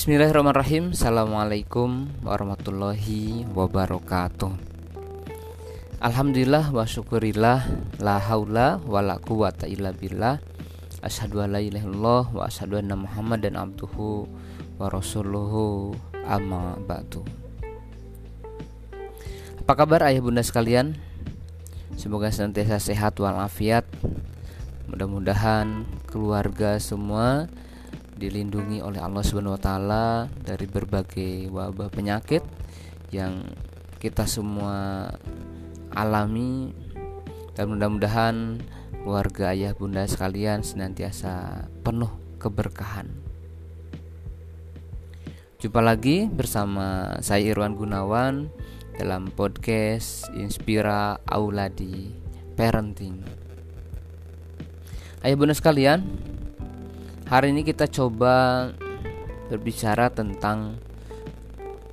Bismillahirrahmanirrahim. Assalamualaikum warahmatullahi wabarakatuh. Alhamdulillah wa syukurillah La haula wa la quwata illa billah. Ashadu an la wa ashadu anna muhammad dan abduhu wa rasuluhu amma ba'du. Apa kabar ayah bunda sekalian? Semoga senantiasa sehat walafiat. Mudah-mudahan keluarga semua dilindungi oleh Allah Subhanahu wa taala dari berbagai wabah penyakit yang kita semua alami dan mudah-mudahan keluarga ayah bunda sekalian senantiasa penuh keberkahan. Jumpa lagi bersama saya Irwan Gunawan dalam podcast Inspira Auladi Parenting. Ayah bunda sekalian, Hari ini kita coba berbicara tentang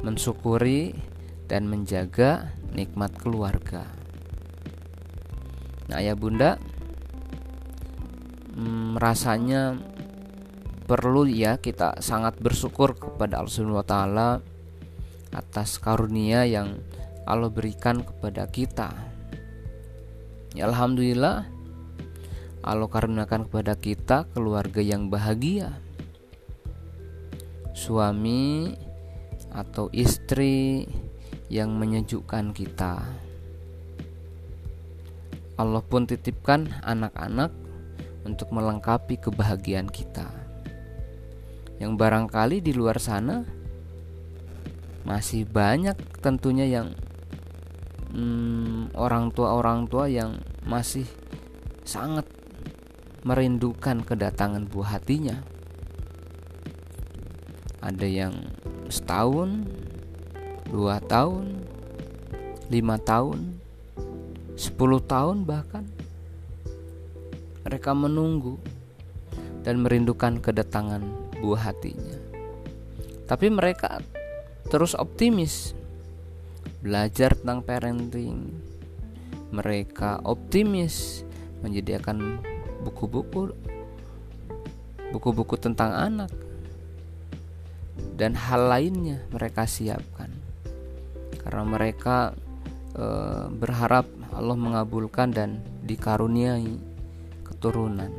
mensyukuri dan menjaga nikmat keluarga. Nah, ya Bunda, hmm, rasanya perlu ya kita sangat bersyukur kepada Allah Subhanahu wa taala atas karunia yang Allah berikan kepada kita. Ya alhamdulillah Allah karuniakan kepada kita keluarga yang bahagia. Suami atau istri yang menyejukkan kita. Allah pun titipkan anak-anak untuk melengkapi kebahagiaan kita. Yang barangkali di luar sana masih banyak tentunya yang hmm, orang tua orang tua yang masih sangat merindukan kedatangan buah hatinya. Ada yang setahun, dua tahun, lima tahun, sepuluh tahun bahkan. Mereka menunggu dan merindukan kedatangan buah hatinya. Tapi mereka terus optimis belajar tentang parenting. Mereka optimis menyediakan buku-buku buku-buku tentang anak dan hal lainnya mereka siapkan. Karena mereka e, berharap Allah mengabulkan dan dikaruniai keturunan.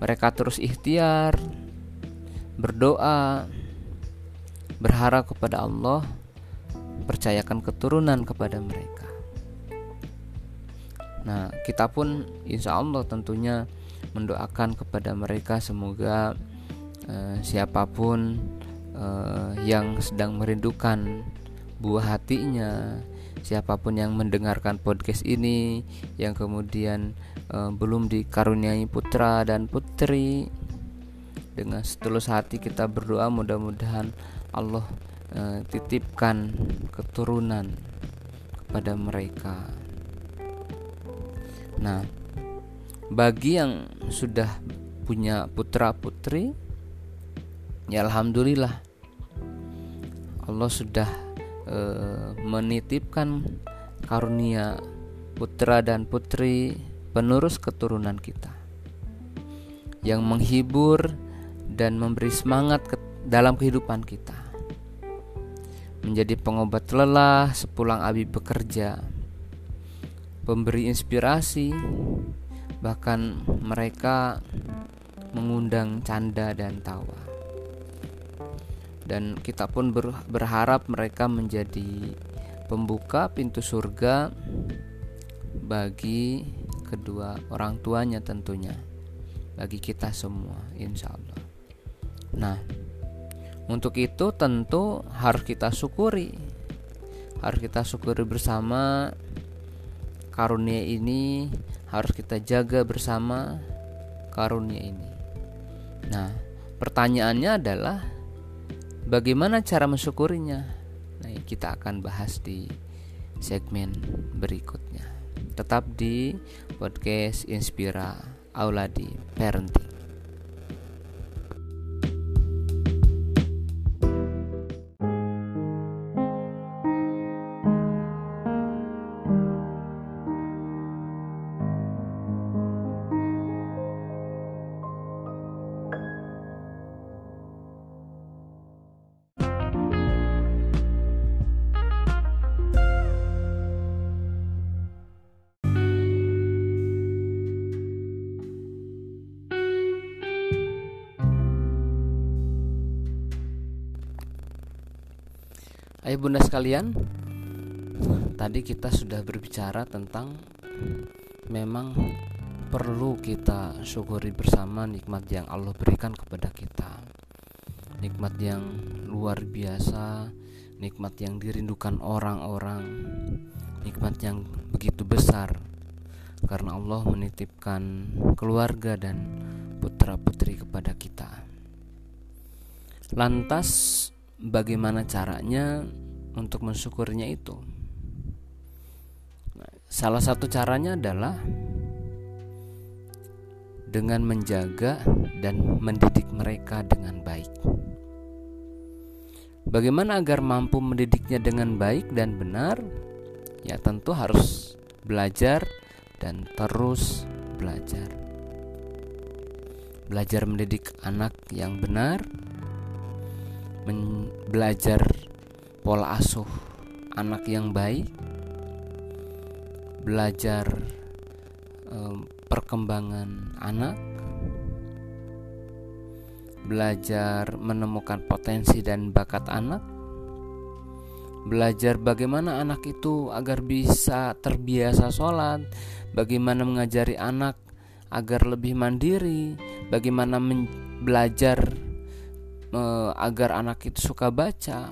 Mereka terus ikhtiar berdoa berharap kepada Allah percayakan keturunan kepada mereka Nah, kita pun insya Allah tentunya mendoakan kepada mereka semoga uh, siapa pun uh, yang sedang merindukan buah hatinya, siapa pun yang mendengarkan podcast ini, yang kemudian uh, belum dikaruniai putra dan putri, dengan setulus hati kita berdoa mudah-mudahan Allah uh, titipkan keturunan kepada mereka. Nah, bagi yang sudah punya putra-putri, ya alhamdulillah Allah sudah e, menitipkan karunia putra dan putri penerus keturunan kita yang menghibur dan memberi semangat ke dalam kehidupan kita. Menjadi pengobat lelah sepulang abi bekerja pemberi inspirasi, bahkan mereka mengundang canda dan tawa. Dan kita pun berharap mereka menjadi pembuka pintu surga bagi kedua orang tuanya tentunya bagi kita semua insya Allah nah untuk itu tentu harus kita syukuri harus kita syukuri bersama karunia ini harus kita jaga bersama karunia ini. Nah, pertanyaannya adalah bagaimana cara mensyukurinya? Nah, kita akan bahas di segmen berikutnya. Tetap di podcast Inspira Auladi Parenting. Ayo bunda sekalian, tadi kita sudah berbicara tentang memang perlu kita syukuri bersama nikmat yang Allah berikan kepada kita. Nikmat yang luar biasa, nikmat yang dirindukan orang-orang, nikmat yang begitu besar karena Allah menitipkan keluarga dan putra-putri kepada kita. Lantas bagaimana caranya untuk mensyukurnya itu? Nah, salah satu caranya adalah dengan menjaga dan mendidik mereka dengan baik. Bagaimana agar mampu mendidiknya dengan baik dan benar? Ya, tentu harus belajar dan terus belajar. Belajar mendidik anak yang benar, belajar pola asuh anak yang baik, belajar um, perkembangan anak, belajar menemukan potensi dan bakat anak, belajar bagaimana anak itu agar bisa terbiasa sholat, bagaimana mengajari anak agar lebih mandiri, bagaimana belajar uh, agar anak itu suka baca.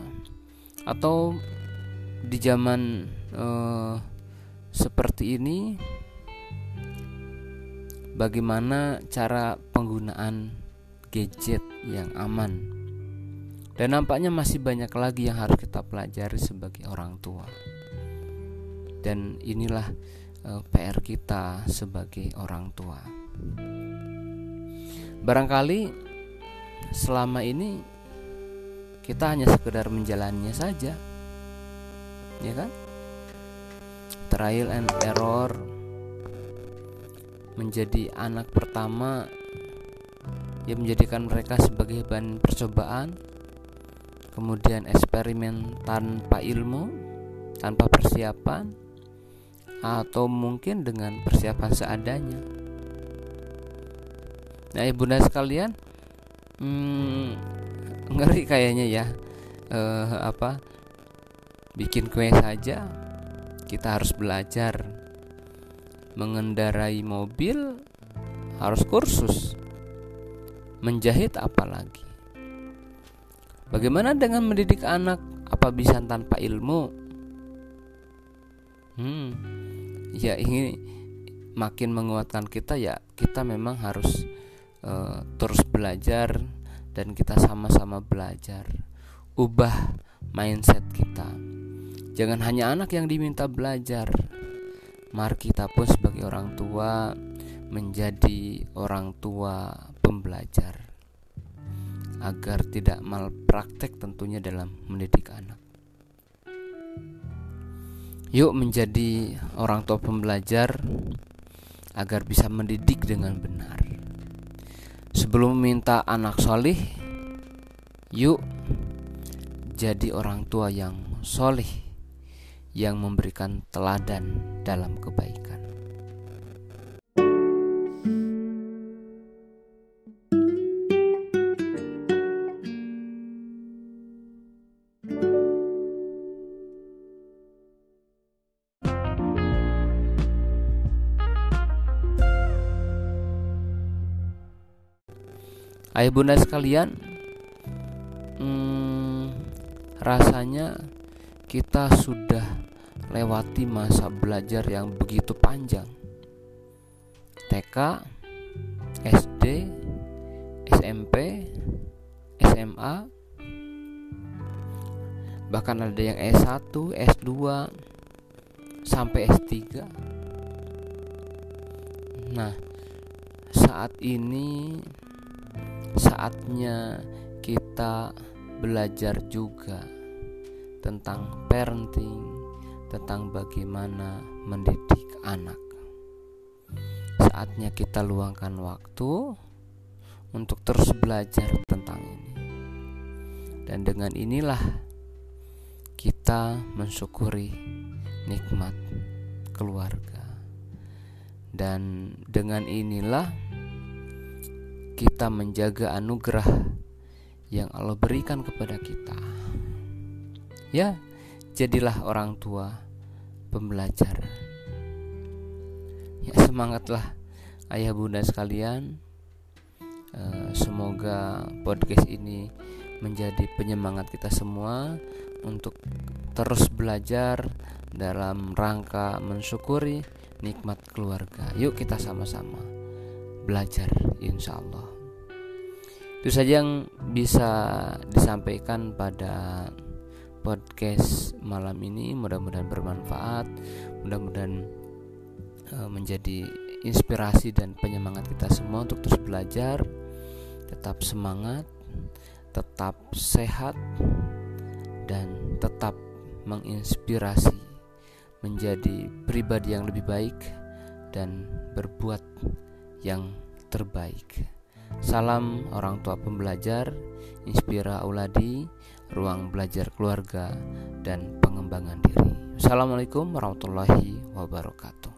Atau di zaman uh, seperti ini bagaimana cara penggunaan gadget yang aman. Dan nampaknya masih banyak lagi yang harus kita pelajari sebagai orang tua. Dan inilah uh, eh, PR kita sebagai orang tua. Barangkali selama ini kita hanya sekedar menjalannya saja. Ya kan? Trial and error menjadi anak pertama yang menjadikan mereka sebagai bahan percobaan kemudian eksperimen tanpa ilmu tanpa persiapan atau mungkin dengan persiapan seadanya. Nah ibunda sekalian hmm, ngeri kayaknya ya. Uh, apa? Bikin kue saja kita harus belajar. Mengendarai mobil harus kursus. Menjahit apalagi bagaimana dengan mendidik anak? Apa bisa tanpa ilmu? Hmm ya ini makin menguatkan kita ya kita memang harus uh, terus belajar dan kita sama-sama belajar ubah mindset kita. Jangan hanya anak yang diminta belajar. Mari kita pun sebagai orang tua menjadi orang tua pembelajar agar tidak malpraktek tentunya dalam mendidik anak. Yuk menjadi orang tua pembelajar agar bisa mendidik dengan benar. Sebelum minta anak solih Yuk Jadi orang tua yang solih Yang memberikan teladan dalam kebaikan Ayah bunda sekalian, hmm, rasanya kita sudah lewati masa belajar yang begitu panjang. TK, SD, SMP, SMA, bahkan ada yang S1, S2, sampai S3. Nah, saat ini saatnya kita belajar juga tentang parenting, tentang bagaimana mendidik anak. Saatnya kita luangkan waktu untuk terus belajar tentang ini. Dan dengan inilah kita mensyukuri nikmat keluarga. Dan dengan inilah kita menjaga anugerah yang Allah berikan kepada kita. ya jadilah orang tua pembelajar ya semangatlah ayah bunda sekalian eh, semoga podcast ini menjadi penyemangat kita semua untuk terus belajar dalam rangka mensyukuri nikmat keluarga. Yuk kita sama-sama belajar insya Allah. Itu saja yang bisa disampaikan pada podcast malam ini. Mudah-mudahan bermanfaat, mudah-mudahan uh, menjadi inspirasi dan penyemangat kita semua untuk terus belajar, tetap semangat, tetap sehat, dan tetap menginspirasi menjadi pribadi yang lebih baik dan berbuat yang terbaik. Salam orang tua pembelajar, Inspira Auladi, ruang belajar keluarga dan pengembangan diri. Assalamualaikum warahmatullahi wabarakatuh.